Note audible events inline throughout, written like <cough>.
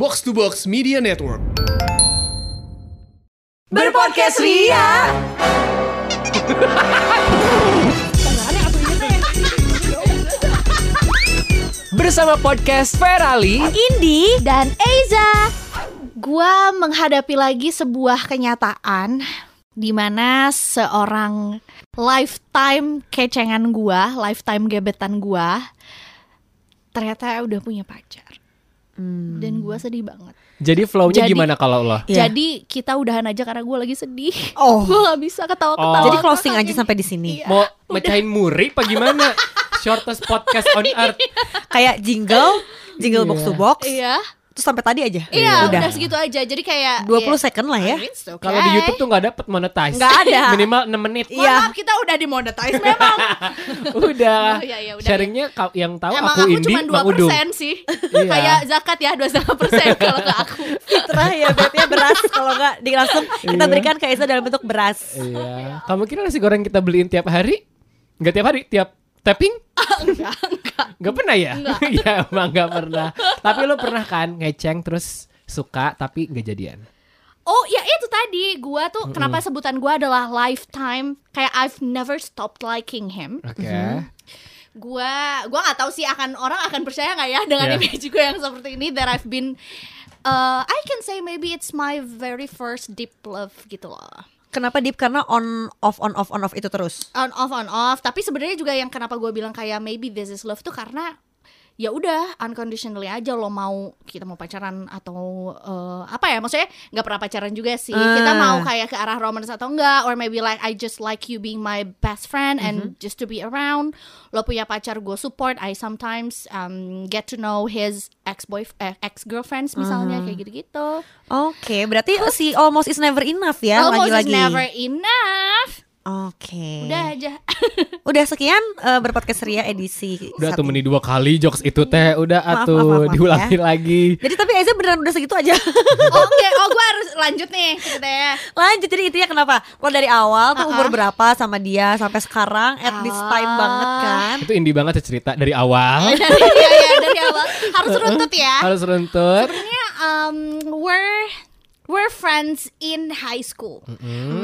Box to Box Media Network. Berpodcast Ria. Bersama podcast Ferali Indi dan Eiza. Gua menghadapi lagi sebuah kenyataan di mana seorang lifetime kecengan gua, lifetime gebetan gua ternyata udah punya pacar. Dan gua sedih banget. Jadi flow-nya Jadi- gimana kalau lo? Iya. Jadi kita udahan aja karena gua lagi sedih. Oh. <laughs> Gua gak bisa ketawa-ketawa. Jadi closing aja sampai di sini. Iya. Mau mecahin muri apa gimana? <laughs> Shortest podcast on earth. Kayak jingle, jingle box to box. Iya. Terus sampai tadi aja. Iya, udah. udah segitu aja. Jadi kayak 20 ya, second lah ya. okay. Kalau di YouTube tuh nggak dapet monetize. Nggak ada. <laughs> Minimal 6 menit. Iya. maaf, kita udah dimonetize memang. <laughs> Udah. Oh, iya, iya, udah, Sharingnya ka- yang tahu Emang aku, aku, Indi, cuma Mang Udung. 2% sih. <laughs> Iya. Kayak zakat ya 2,5% persen kalau ke aku. Fitrah ya bebnya beras kalau nggak di langsung kita Iya. berikan ke Esa dalam bentuk beras. Iya. Kamu kira nasi goreng kita beliin tiap hari? Enggak tiap hari, tiap tapping? enggak, enggak. Enggak pernah ya? Iya, <laughs> emang enggak pernah. Tapi lo pernah kan ngeceng terus suka tapi nggak jadian? Oh ya itu tadi gua tuh kenapa sebutan gua adalah lifetime kayak I've never stopped liking him. Oke. Gua gua nggak tahu sih akan orang akan percaya nggak ya dengan Yeah. image gue yang seperti ini that I've been uh, I can say maybe it's my very first deep love gitu loh. Kenapa deep? Karena on off on off on off itu terus. on off on off tapi sebenarnya juga yang kenapa gue bilang kayak maybe this is love tuh karena ya udah unconditionally aja lo mau kita mau pacaran atau eh, apa ya maksudnya nggak pernah pacaran juga sih. Kita Ah. mau kayak ke arah romance atau enggak or maybe like I just like you being my best friend and just to be around. Lo punya pacar gue support. I sometimes um, get to know his ex boy ex girlfriends misalnya kayak gitu gitu Oke, berarti si almost is never enough ya almost lagi-lagi. is never enough Oke. udah aja <laughs> Udah sekian eh, berpodcast Ria edisi Udah satu tuh meni dua kali jokes itu teh, udah Maaf, atuh maaf, maaf, maaf, diulangi ya. lagi. Jadi tapi Eza beneran udah segitu aja. Oke, <laughs> oh gue harus lanjut nih ceritanya. Lanjut jadi intinya kenapa? Lo dari awal tuh Uh-uh. umur berapa sama dia sampai sekarang at this time Ah. banget kan? Itu indie banget ya cerita dari awal. dari <laughs> ya, ya, dari awal harus runtut ya. Harus runtut. Sebenarnya um, we're we're friends in high school.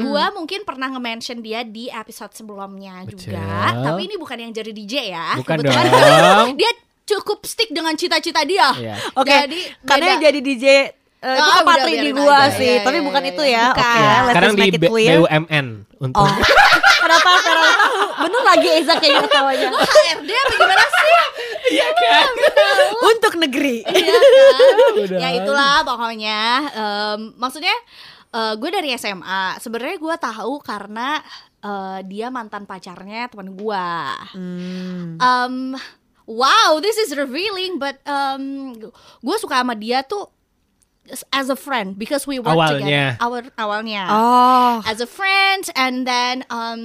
Gua mungkin pernah nge-mention dia di episode sebelumnya juga, Betul. tapi ini bukan yang jadi DJ ya. Bukan Kebetulan dong. <laughs> dia cukup stick dengan cita-cita dia. Iya. Oke, Jadi karena beda. yang jadi DJ eh, itu Oh, kan udah, patri di gua aja. sih, Iya, tapi iya, bukan iya, itu ya. Bukan. Oke, let's Sekarang di B-. BUMN untuk Oh. <laughs> Kenapa sekarang tahu? Bener lagi Eza kayaknya ketawanya. Lu HRD apa gimana sih? Iya kan? Untuk negeri. Iya kan? Ya itulah pokoknya. Em, maksudnya eh, gue dari SMA. Sebenarnya gue tahu karena eh, dia mantan pacarnya teman gue. Hmm. Um, wow, this is revealing. But um, gue suka sama dia tuh as a friend because we work Awalnya. together. Awal awalnya. Oh, As a friend and then um,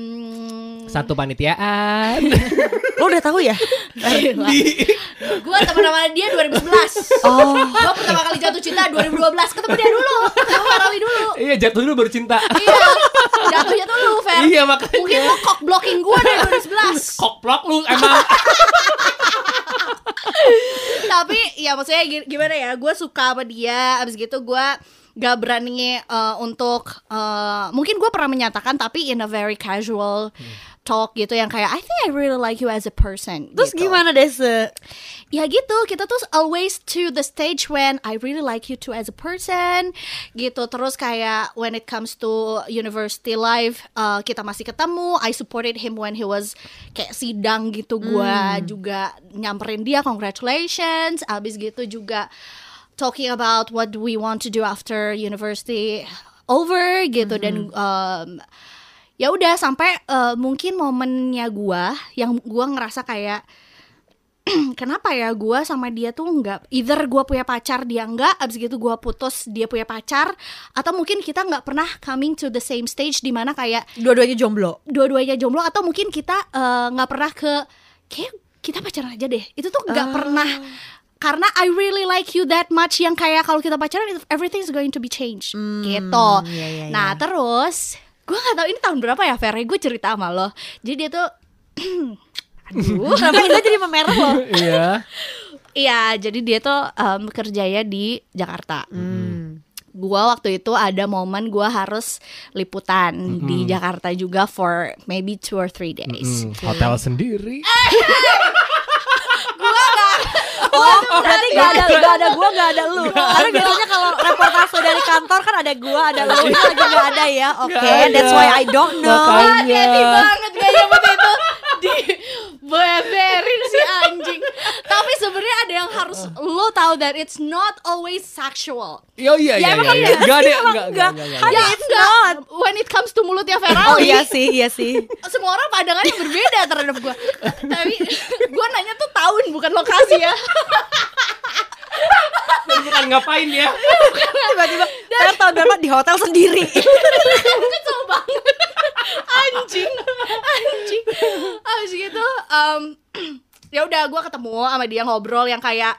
satu panitiaan. <laughs> lo udah tahu ya? gue teman sama dia 2011. Oh, Gue pertama kali jatuh cinta 2012 ketemu dia dulu, ketemu Farawi dulu. iya, jatuh dulu baru cinta. Iya, jatuhnya tuh lu, Fer. Iya, makanya. Mungkin lo cock blocking gue dari 2011. Koplok lu emang. <laughs> Tapi ya maksudnya gi- gimana ya, gue suka sama dia. Abis gitu gue gak berani eh, untuk eh, mungkin gue pernah menyatakan tapi in a very casual talk gitu yang kayak I think I really like you as a person. terus gitu. gimana Dese? Ya gitu, kita tuh always to the stage when I really like you too as a person gitu. Terus kayak when it comes to university life, uh, kita masih ketemu. I supported him when he was kayak sidang gitu. Gua juga nyamperin dia, congratulations. Abis gitu juga talking about what do we want to do after university over gitu dan um, ya udah sampai uh, mungkin momennya gua yang gua ngerasa kayak <clears throat> kenapa ya gua sama dia tuh nggak either gua punya pacar dia nggak abis gitu gua putus dia punya pacar atau mungkin kita nggak pernah coming to the same stage di mana kayak Dua-duanya jomblo. dua-duanya jomblo atau mungkin kita eh, nggak pernah ke kayak kita pacaran aja deh. Itu tuh nggak pernah. Karena I really like you that much yang kayak kalau kita pacaran everything is going to be changed. Gitu. iya, iya, Nah terus gue nggak tahu ini tahun berapa ya Fer, gue cerita sama lo. Jadi dia tuh, <clears throat> aduh, Kenapa kita jadi memerah loh? <laughs> Iya. Iya, jadi dia tuh em, kerjanya di Jakarta. Hmm. Gua waktu itu ada momen gua harus liputan di Jakarta juga for maybe two or three days. Hmm, hotel sendiri. <laughs> Oh, berarti gak ada <laughs> gak ada gua gak ada lu. Karena biasanya kalau reportase dari kantor kan ada gua, ada lu. Ini lagi gak ada ya. Oke, ada. that's why I don't know. Makanya. Hati banget gak nyebut itu di beberin si anjing. Tapi sebenarnya ada yang harus lo tahu that it's not always sexual. Yo iya iya emang iya. enggak Enggak ada sih, emang enggak enggak. enggak enggak. it's not. When it comes to mulutnya Oh Ferrari, iya sih, iya sih. semua orang pandangannya berbeda terhadap gue. Tapi gue nanya tuh tahun bukan lokasi ya. Bukan ngapain ya? Tiba-tiba tahun berapa di hotel sendiri. Kesel banget. Anjing, anjing. Habis gitu, um, <clears throat> ya udah gue ketemu sama dia ngobrol yang kayak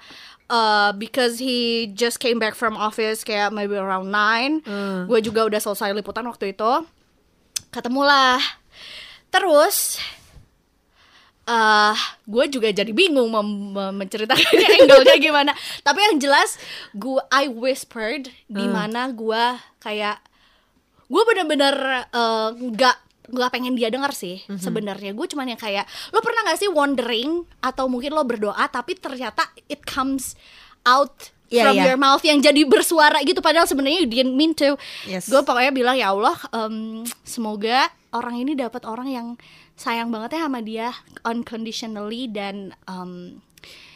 uh, because he just came back from office kayak maybe around 9 Gue juga udah selesai liputan waktu itu. Ketemulah. Terus eh gue juga jadi bingung menceritakannya <laughs> angle-nya gimana. Tapi yang jelas gue I whispered di mana gue kayak gue bener-bener eh, nggak nggak pengen dia dengar sih Mhm. sebenarnya gue cuman yang kayak lo pernah nggak sih wondering atau mungkin lo berdoa tapi ternyata it comes out Iya, from iya. your mouth yang jadi bersuara gitu padahal sebenarnya you didn't mean to Yes. gue pokoknya bilang ya Allah em, semoga orang ini dapat orang yang sayang banget ya sama dia unconditionally dan em,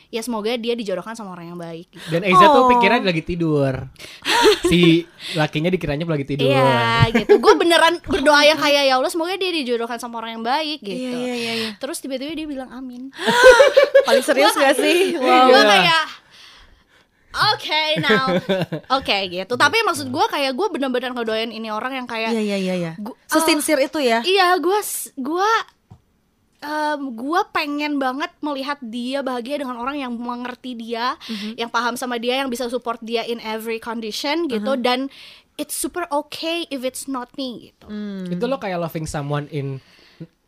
ya semoga dia dijodohkan sama orang yang baik gitu. Dan Eza tuh Oh. pikirnya lagi tidur. <laughs> si lakinya dikiranya lagi tidur. Iya gitu. Gue beneran berdoa yang kayak ya Allah semoga dia dijodohkan sama orang yang baik gitu. Iya, iya, iya, iya. Terus tiba-tiba dia bilang amin. <laughs> Paling serius gak sih? <laughs> Gue Iya. kayak Oke now, oke gitu. Tapi maksud gue kayak gue bener-bener ngedoain ini orang yang kayak Iya, iya, iya, iya. Gu- Sesinsir itu ya. Iya, gue gue em, gue pengen banget melihat dia bahagia dengan orang yang mengerti dia, yang paham sama dia, yang bisa support dia in every condition gitu dan it's super okay if it's not me gitu. Itu lo kayak loving someone in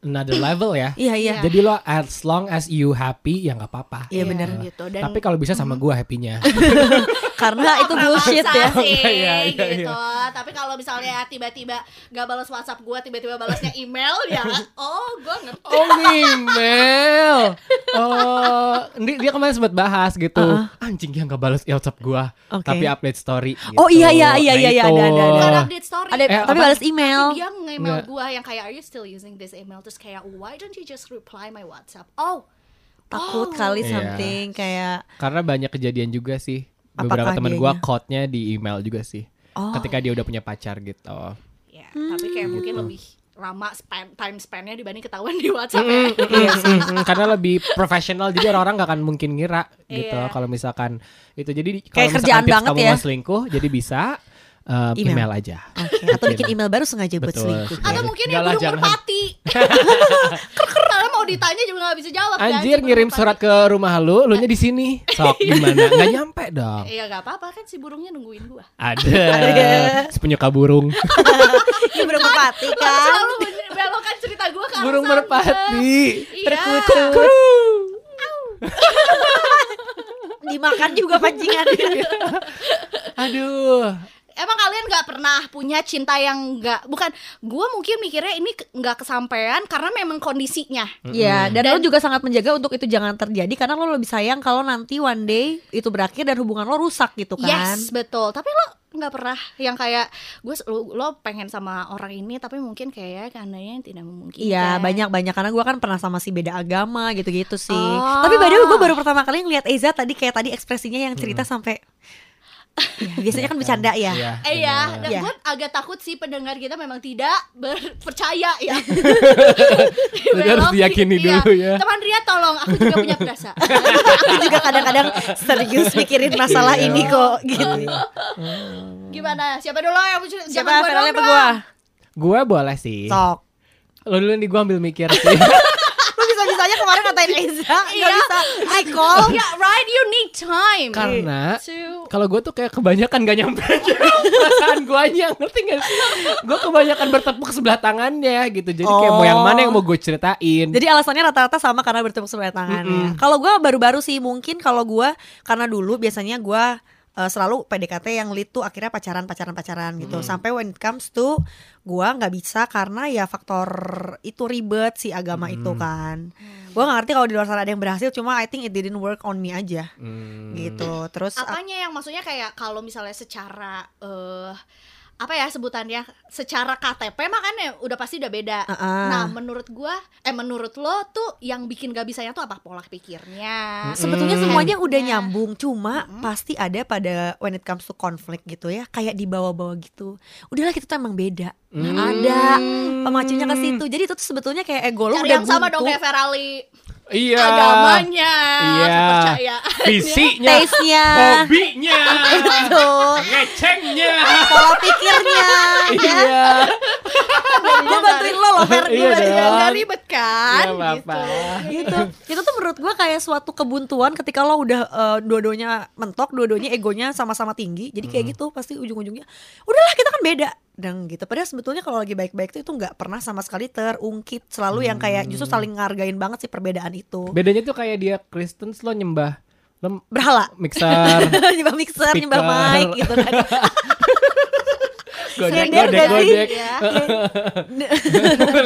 another level ya. <laughs> Iya, iya. Jadi lo as long as you happy ya nggak apa-apa. Iya, benar. gitu dan Tapi kalau bisa sama gua happynya. <laughs> Karena itu bullshit ya. sih, <laughs> Iya, iya, gitu. Tapi kalau misalnya tiba-tiba gak balas WhatsApp gue, tiba-tiba balasnya email ya, <laughs> oh gue ngerti. Oh email. Oh, dia, dia kemarin sempat bahas gitu. Anjing dia nggak balas WhatsApp gua, Oke. tapi update story. Oh, gitu. iya, iya, iya, Nah, iya, iya, ada, ada, ada. Update story. Ada Eh, tapi balas email. Dia nge-email gue yang kayak Are you still using this email? Terus kayak Why don't you just reply my WhatsApp? Oh Takut Oh. kali Iya. something kayak Karena banyak kejadian juga sih. Beberapa teman gua dianya? quote-nya di email juga sih. Oh. Ketika dia udah punya pacar gitu. Ya, tapi kayak mungkin lebih lama span, time span-nya dibanding ketahuan di WhatsApp ya. Iya sih. Mm, karena lebih profesional jadi orang-orang gak akan mungkin ngira gitu Iya. kalau misalkan itu jadi kalau Kayak misalkan kerjaan tips banget kamu ya. mau selingkuh jadi bisa um, Email. email. aja Oke, <laughs> atau bikin email baru sengaja buat Betul. selingkuh. Atau mungkin Enggak yang lah, burung jangan. merpati. <laughs> Karena mau ditanya juga gak bisa jawab kan, anjir burung ngirim merpati. surat ke rumah lu lu nya di sini <laughs> sok gimana nggak nyampe dong Iya gak apa-apa kan si burungnya nungguin gua. ada si penyuka burung Ini burung merpati kan. selalu belokkan cerita gua ke arah burung merpati Iya. Dimakan juga pancingannya. aduh Emang kalian nggak pernah punya cinta yang nggak bukan gue mungkin mikirnya ini ke- nggak kesampaian karena memang kondisinya Iya, dan, Dan- lo juga sangat menjaga untuk itu jangan terjadi karena lo lebih sayang kalau nanti one day itu berakhir dan hubungan lo rusak gitu kan. yes betul tapi lo nggak pernah yang kayak gue lo, lo pengen sama orang ini tapi mungkin kayak karena yang tidak memungkinkan Iya banyak banyak karena gue kan pernah sama si beda agama gitu-gitu sih. Oh. Tapi by the way gue baru pertama kali ngeliat Eza tadi kayak tadi ekspresinya yang cerita sampai Ya, biasanya kan bercanda ya. Iya, Eh ya, dan Iya. gue agak takut sih pendengar kita memang tidak percaya ya. <laughs> Jadi harus diyakini Iya. dulu ya. Teman Ria tolong, aku juga punya perasaan. <laughs> Aku juga kadang-kadang serius mikirin masalah Iya. ini kok gitu. Gimana? Siapa dulu yang Siapa Jangan gua dong. gue? gue boleh sih Sok. lo dulu nih gue ambil mikir sih <laughs> bisa-bisanya kemarin ngatain Eza nggak Iya. bisa I call Yeah, right. You need time. Karena to kalau gue tuh kayak kebanyakan gak nyampe aja perasaan guanya ngerti gak sih? Gue kebanyakan bertepuk sebelah tangannya gitu. Jadi kayak mau yang mana yang mau gue ceritain. Jadi alasannya rata-rata sama karena bertepuk sebelah tangan ya. Kalau gue baru-baru sih mungkin kalau gue karena dulu biasanya gue uh, selalu PDKT yang lead tuh akhirnya pacaran pacaran pacaran gitu. Sampai when it comes to gue nggak bisa karena ya faktor itu ribet si agama itu kan. Gue nggak ngerti kalau di luar sana ada yang berhasil. Cuma I think it didn't work on me aja Hmm. gitu. Terus apanya yang maksudnya kayak kalau misalnya secara eh apa ya sebutannya secara KTP makanya udah pasti udah beda. Uh-uh. Nah, menurut gua eh menurut lo tuh yang bikin gak bisanya tuh apa pola pikirnya. Sebetulnya semuanya udah nyambung, cuma pasti ada pada when it comes to konflik gitu ya, kayak dibawa-bawa gitu. Udahlah kita tuh emang beda. Hmm. Ada pemacunya ke situ. Jadi itu tuh sebetulnya kayak ego lo Cari udah yang sama buntu. dong kayak Ferrari. Iya. Agamanya, Iya. kepercayaan. Visinya. Taste-nya. Hobinya. Betul. Ngecengnya. Pola pikirnya. Iya. Gue bantuin lo loh, Fer. Gue Iya. Gak ribet kan? Gak apa-apa. gitu itu tuh menurut gua kayak suatu kebuntuan ketika lo udah eh, dua-duanya mentok dua-duanya egonya sama-sama tinggi jadi kayak gitu pasti ujung-ujungnya udahlah kita kan beda dan gitu. Padahal sebetulnya kalau lagi baik-baik tuh itu nggak pernah sama sekali terungkit. Selalu yang kayak justru saling ngargain banget sih perbedaan itu. Bedanya tuh kayak dia Kristen lo nyembah lo berhala. mixer. <laughs> Nyembah mixer nyembah Speaker. mic gitu kan. Godek godek godek Ya.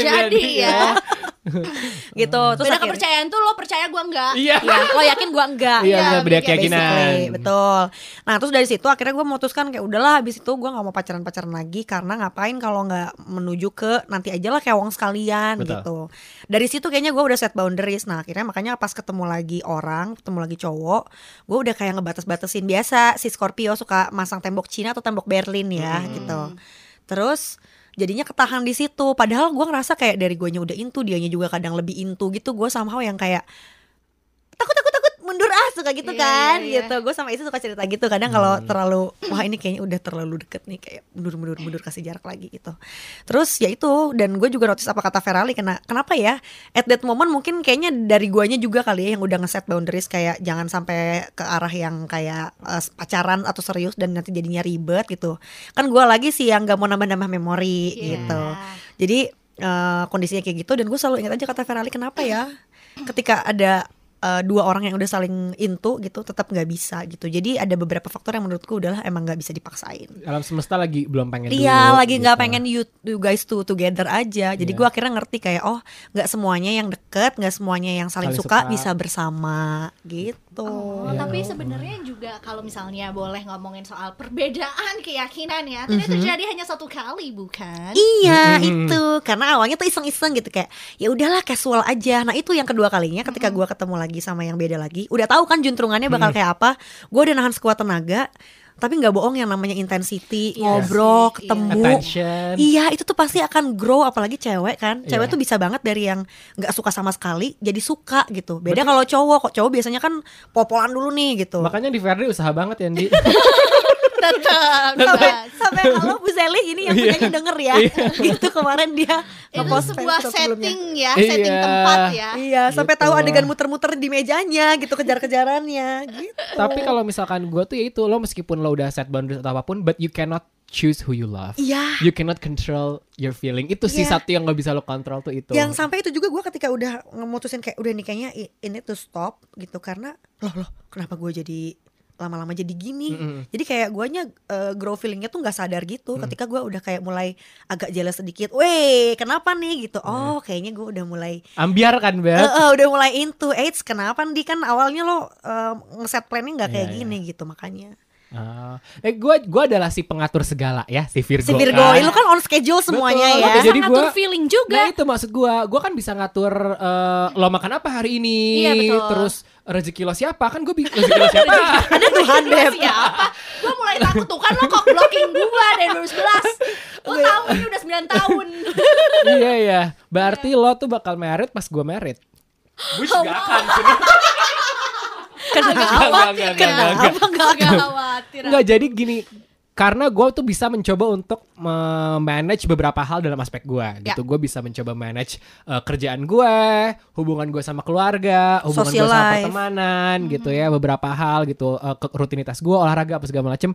Jadi ya, <laughs> gitu terus beda akhirnya- kepercayaan tuh lo percaya gua enggak. iya ya lo yakin gua enggak iya benar beda keyakinan Basically, betul. Nah terus dari situ akhirnya gue memutuskan kayak udahlah habis itu gue nggak mau pacaran-pacaran lagi karena ngapain kalau nggak menuju ke nanti aja lah kayak wong sekalian Betul. gitu. Dari situ kayaknya gue udah set boundaries. Nah akhirnya makanya pas ketemu lagi orang, ketemu lagi cowok, gue udah kayak ngebatas-batasin biasa. Si Scorpio suka masang tembok Cina atau tembok Berlin ya gitu. Terus jadinya ketahan di situ. Padahal gue ngerasa kayak dari guanya udah into, dianya juga kadang lebih into gitu. Gue somehow yang kayak mundur ah suka gitu Iya, kan iya. gitu. Gue sama itu suka cerita gitu. Kadang kalau terlalu wah ini kayaknya udah terlalu deket nih kayak mundur mundur mundur kasih jarak lagi gitu. Terus ya itu dan gue juga notice apa kata Ferali kena kenapa ya at that moment mungkin kayaknya dari guanya juga kali ya yang udah ngeset boundaries kayak jangan sampai ke arah yang kayak eh, pacaran atau serius dan nanti jadinya ribet gitu. Kan gue lagi sih yang gak mau nambah-nambah memori Iya. gitu. Jadi eh, kondisinya kayak gitu dan gue selalu ingat aja kata Ferali kenapa ya ketika ada eh, dua orang yang udah saling into gitu tetap nggak bisa gitu jadi ada beberapa faktor yang menurutku udahlah emang nggak bisa dipaksain alam semesta lagi belum pengen Iya dulu, lagi nggak gitu. pengen you, you guys to together aja jadi Iya. gua akhirnya ngerti kayak oh nggak semuanya yang deket nggak semuanya yang saling, Saling suka, suka. bisa bersama gitu Oh, Iya. tapi sebenarnya juga kalau misalnya boleh ngomongin soal perbedaan keyakinan ya, tidak terjadi hanya satu kali, bukan? Iya Mhm. itu karena awalnya tuh iseng-iseng gitu kayak ya udahlah casual aja. Nah itu yang kedua kalinya ketika gua ketemu lagi sama yang beda lagi, udah tahu kan juntrungannya bakal kayak apa. Gue udah nahan sekuat tenaga, tapi nggak bohong yang namanya intensity, Iya ngobrol, sih, iya. ketemu. attention. Iya itu tuh pasti akan grow apalagi cewek kan. Cewek Iya. tuh bisa banget dari yang nggak suka sama sekali Jadi suka gitu. Beda kalau cowok Kok cowok biasanya kan popolan dulu nih gitu. Makanya di Verdi usaha banget ya Di <laughs> Tetap. sampai <laughs> sampai kalau Bu Sally ini yang punyanya denger ya <laughs> gitu kemarin dia Itu ngepost sebuah setting ya, Iya. setting tempat ya. Iya, sampai tahu adegan muter-muter di mejanya gitu kejar-kejarannya gitu. tapi kalau misalkan gue tuh ya itu lo meskipun lo udah set boundaries atau apa pun but you cannot choose who you love Iya. you cannot control your feeling itu sih Iya. satu yang nggak bisa lo kontrol tuh itu Yang sampai itu juga gue ketika udah ngemutusin kayak udah nih kayaknya ini tuh stop gitu karena loh loh kenapa gue jadi lama-lama jadi gini. Mm-mm. Jadi kayak guanya eh, grow feelingnya tuh nggak sadar gitu ketika gue udah kayak mulai agak jealous sedikit. Weh, kenapa nih gitu. Oh, kayaknya gue udah mulai ambiar kan Eh, bet eh, udah mulai into AIDS kenapa nih kan awalnya lo eh, ngeset planning nggak kayak Iya, gini gitu makanya Ah. eh gue gua adalah si pengatur segala ya si Virgo si Virgo kan. lu kan on schedule semuanya Betul. ya Oke, jadi ngatur gua- feeling Nah juga. itu maksud gua, gua kan bisa ngatur eh, lo makan apa hari ini, Iya, betul. terus rezeki lo siapa kan gue rezeki lo siapa? ada Tuhan beb Siapa? Gue mulai takut tuh kan lo kok blocking gue dari 2011 Lo tahu ini udah 9 tahun iya iya, berarti lo tuh bakal merit pas gua merit. Bush gak akan kenapa enggak. kenapa enggak Agak khawatir Enggak jadi gini karena gue tuh bisa mencoba untuk manage beberapa hal dalam aspek gue gitu. Gue bisa mencoba manage eh, kerjaan gue, hubungan gue sama keluarga, hubungan gue sama pertemanan gitu ya, beberapa hal gitu, ke- rutinitas gue, olahraga apa segala macem.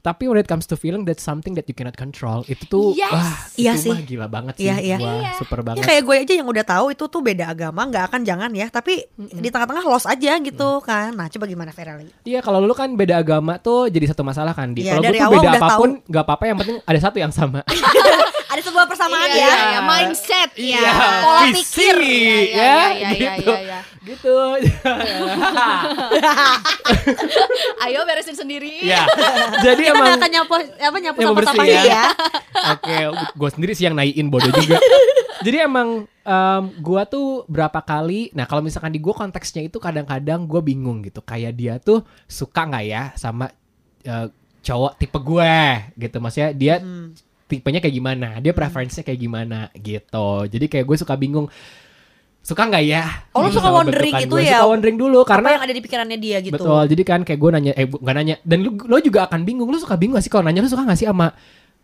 Tapi when it comes to feeling that's something that you cannot control, itu tuh Yes. wah, Iya itu sih. mah gila banget sih. Iya, iya. Wah, super Ya banget. kayak gue aja yang udah tahu itu tuh beda agama nggak akan jangan ya tapi di tengah-tengah lost aja gitu kan nah coba gimana Ferali Iya kalau lu kan beda agama tuh jadi satu masalah kan di. Iya, Kalau gue dari tuh awal beda apa pun nggak apa-apa yang penting ada satu yang sama. <laughs> ada sebuah persamaan Iya, ya iya, iya, mindset ya, Iya, pola visi, pikir ya, ya, ya, ya, ya, gitu. ya, ya. gitu. <laughs> Ayo beresin sendiri. ya. Jadi kita emang nggak akan nyapu apa nyapu bersih sampah ya. ya <laughs> Oke, gue sendiri sih yang naikin bodoh juga. <laughs> Jadi emang em, gua tuh berapa kali, nah kalau misalkan di gue konteksnya itu kadang-kadang gue bingung gitu, kayak dia tuh suka nggak ya sama eh, cowok tipe gue gitu, maksudnya dia Hmm. tipenya kayak gimana, dia preferensinya kayak gimana gitu. Jadi kayak gue suka bingung, suka nggak ya? Oh, lu gitu suka wondering gitu ya? Suka wondering dulu apa karena yang ada di pikirannya dia gitu Betul, jadi kan kayak gue nanya, eh nggak nanya, dan lu, lo juga akan bingung, lu suka bingung gak sih kalau nanya, lu suka gak sih sama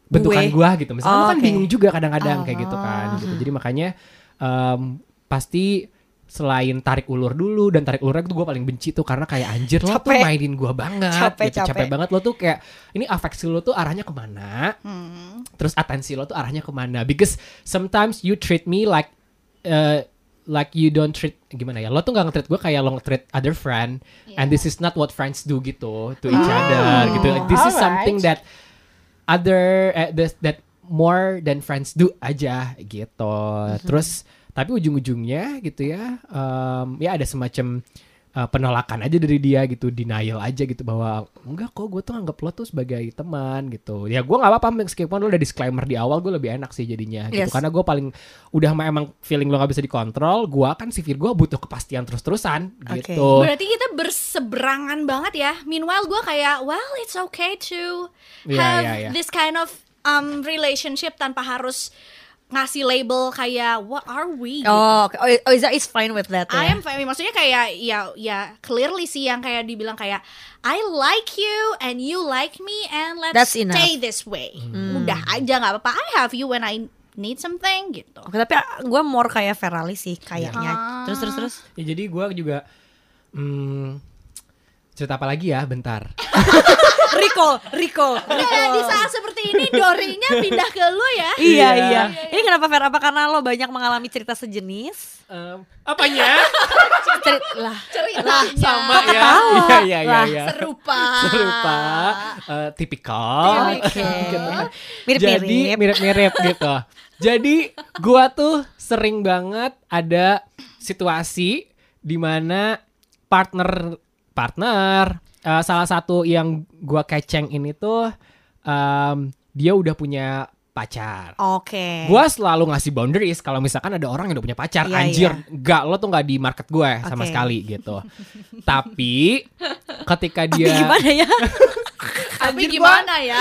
bentukan Gue. gitu, misalnya Oh, lu kan oke. bingung juga kadang-kadang kayak gitu kan, Oh. gitu. jadi makanya em, pasti selain tarik ulur dulu dan tarik ulurnya tuh gue paling benci tuh karena kayak anjir lo tuh mainin gue banget Capek, gitu. capek capek. banget lo tuh kayak ini afeksi lo tuh arahnya ke mana Hmm. terus atensi lo tuh arahnya ke mana because sometimes you treat me like uh, like you don't treat gimana ya lo tuh nggak nge-treat gue kayak lo nge-treat other friend and this is not what friends do gitu to each other gitu. This is alright. something that other eh, this- that more than friends do aja gitu. Terus tapi ujung-ujungnya gitu ya em, ya ada semacam uh, penolakan aja dari dia gitu denial aja gitu bahwa enggak kok gue tuh anggap lo tuh sebagai teman gitu ya gue nggak apa-apa meskipun lo udah disclaimer di awal gue lebih enak sih jadinya gitu Yes. karena gue paling udah emang feeling lo gak bisa dikontrol gue kan sifir gue butuh kepastian terus-terusan Oke. gitu Berarti kita berseberangan banget ya. Meanwhile gue kayak, well it's okay to Iya, have iya, iya. this kind of um, relationship tanpa harus ngasih label kayak what are we? gitu. oh oke. oh, oh Iza is fine with that I ya am fine. Maksudnya kayak ya ya clearly sih yang kayak dibilang kayak I like you and you like me and let's That's enough. stay this way. Udah aja nggak apa-apa. I have you when I need something gitu. Oke, tapi gue more kayak Ferali sih kayaknya. Ah. Terus terus terus. ya jadi gue juga hmm, cerita apa lagi ya bentar recall, recall, Kayak di saat seperti ini Dorinya pindah ke lu ya. Iya, Iya. iya. Ini kenapa Fer? Apa karena lo banyak mengalami cerita sejenis? Em, apanya <laughs> Cerita lah. Ceritanya sama ya iya iya iya Lah, iya serupa. <laughs> serupa eh, tipikal <laughs> gitu kan. Mirip-mirip. jadi mirip-mirip gitu jadi gua tuh sering banget ada situasi di mana partner partner eh, salah satu yang gua keceng ini tuh em, dia udah punya pacar Oke. Gua selalu ngasih boundaries kalau misalkan ada orang yang udah punya pacar, Iya, anjir, enggak lo tuh nggak di market gue sama Oke. sekali gitu. <laughs> Tapi ketika Tapi dia gimana ya? <laughs> Tapi gimana ya?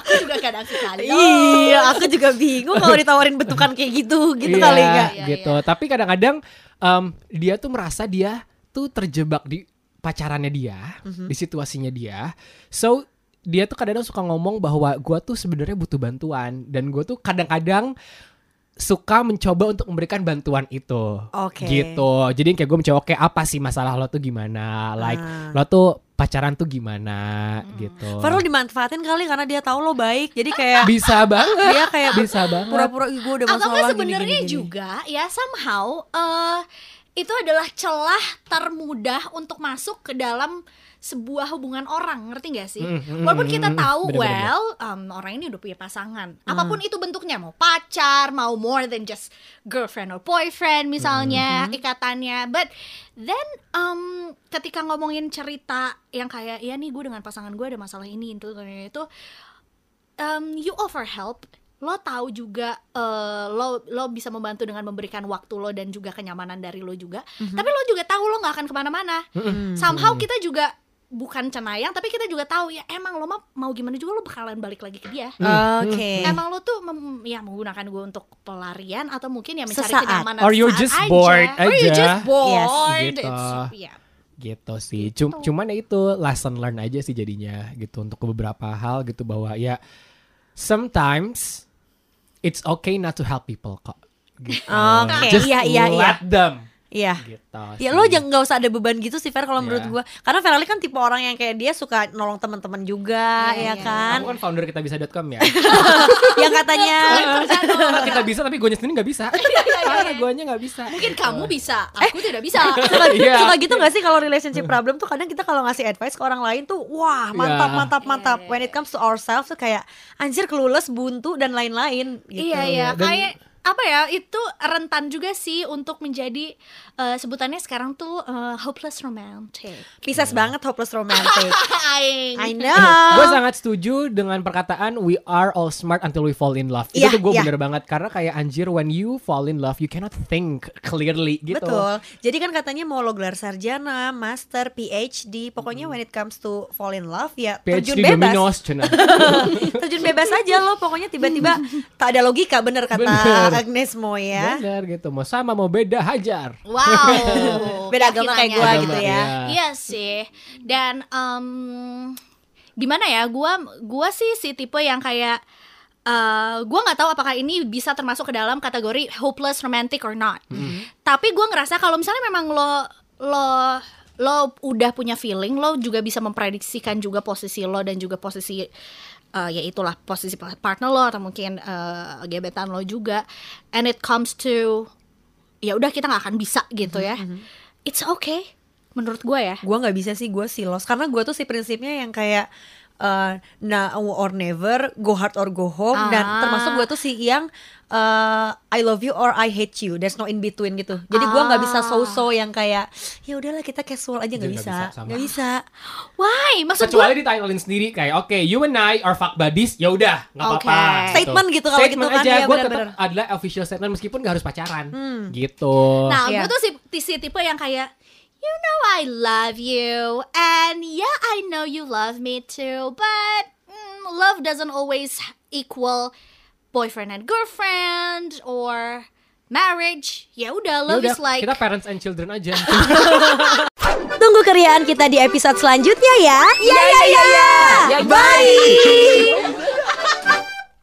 Aku juga kadang sekali. iya, aku juga bingung kalau ditawarin bentukan kayak gitu, gitu Iya, kali enggak? Iya, gitu. Tapi kadang-kadang em, dia tuh merasa dia tuh terjebak di pacarannya dia, Mhm. di situasinya dia. So dia tuh kadang-kadang suka ngomong bahwa gua tuh sebenarnya butuh bantuan dan gue tuh kadang-kadang suka mencoba untuk memberikan bantuan itu. Oke. Gitu. Jadi kayak gue mencoba oke apa sih masalah lo tuh gimana? Like Ah. lo tuh pacaran tuh gimana gitu. Fer lo dimanfaatin kali karena dia tahu lo baik, jadi kayak bisa banget. dia kayak bisa banget. pura-pura "Ih, gue udah Atau masalah gini, sebenarnya gini, gini." juga ya somehow eh itu adalah celah termudah untuk masuk ke dalam sebuah hubungan orang, ngerti gak sih? Mm, mm, Walaupun kita mm, tahu, bener, bener, well, um, orang ini udah punya pasangan. Apa pun itu bentuknya, mau pacar, mau more than just girlfriend or boyfriend misalnya ikatannya. But then um, ketika ngomongin cerita yang kayak, ya nih gue dengan pasangan gue ada masalah ini itu itu, um, you offer help lo tahu juga eh, lo lo bisa membantu dengan memberikan waktu lo dan juga kenyamanan dari lo juga tapi lo juga tahu lo nggak akan ke mana-mana somehow kita juga bukan cenayang tapi kita juga tahu ya emang lo mah mau gimana juga lo bakalan balik lagi ke dia Oke. emang lo tuh mem- ya menggunakan gue untuk pelarian atau mungkin ya mencari Sesaat. kenyamanan Or saat just aja. bored or aja. just bored Gitu. It's- ya. gitu sih. Cum- cuman ya itu lesson learn aja sih jadinya gitu untuk beberapa hal gitu bahwa ya sometimes it's okay not to help people kok. Gitu. Oke, Just iya, iya, iya. let them. Iya. Gitu. Ya lo jangan nggak usah ada beban gitu sih Fer kalau menurut Iya. gua. Karena Ferali kan tipe orang yang kayak dia suka nolong teman-teman juga Iya, ya iya. kan. Aku kan founder kita bisa.com ya. <laughs> yang katanya <laughs> kita bisa tapi gue sendiri nggak bisa. Parah guanya nggak bisa. Mungkin kamu bisa, aku tidak bisa. <laughs> suka, Iya. suka gitu gak sih kalau relationship problem tuh kadang kita kalau ngasih advice ke orang lain tuh wah mantap Iya. mantap mantap when it comes to ourselves tuh kayak anjir clueless buntu dan lain-lain gitu. Iya iya, Dan- kayak apa ya itu rentan juga sih untuk menjadi eh, sebutannya sekarang tuh eh, hopeless romantic. Pisces banget hopeless romantic. <laughs> I <laughs> know. gue sangat setuju dengan perkataan we are all smart until we fall in love. Iya, itu tuh gue iya. bener banget karena kayak anjir when you fall in love you cannot think clearly gitu. Betul. Jadi kan katanya mau lo gelar sarjana, master, PhD, pokoknya when it comes to fall in love ya terjun PhD bebas. Dominos <laughs> terjun bebas aja lo pokoknya tiba-tiba tak ada logika bener kata Bener. Agnes Mo ya. Bener gitu. Mau sama mau beda hajar. Wow. <laughs> Beda agama kayak gua keyakinannya. gitu ya. Iya. Iya sih. Dan em, gimana ya? Gua gua sih si tipe yang kayak eh gue nggak tahu apakah ini bisa termasuk ke dalam kategori hopeless romantic or not. Tapi gue ngerasa kalau misalnya memang lo lo lo udah punya feeling, lo juga bisa memprediksikan juga posisi lo dan juga posisi eh, ya itulah posisi partner lo atau mungkin eh, gebetan lo juga. And it comes to ya udah kita nggak akan bisa gitu ya. It's okay menurut gue ya. Gua nggak bisa sih gue silos karena gue tuh si prinsipnya yang kayak uh, now or never, go hard or go home dan Ah. termasuk gue tuh si yang uh, I love you or I hate you, there's no in between gitu. Jadi gua nggak bisa Ah. so-so yang kayak ya udahlah kita casual aja nggak Nggak bisa, nggak bisa. Why? Maksud gue Kecuali dititlin sendiri kayak oke you and I are fuck buddies ya udah nggak Oke. apa-apa. Statement gitu kalau Statement gitu kan, aja iya, gue tetap adalah official statement meskipun gak harus pacaran gitu. Nah, Iya. gue tuh si, si tipe yang kayak You know I love you And yeah, I know you love me too But mm, love doesn't always equal boyfriend and girlfriend Or marriage Ya udah, Ya love udah, is like kita parents and children aja. <laughs> Tunggu keriaan kita di episode selanjutnya ya. Ya ya ya. ya. Bye.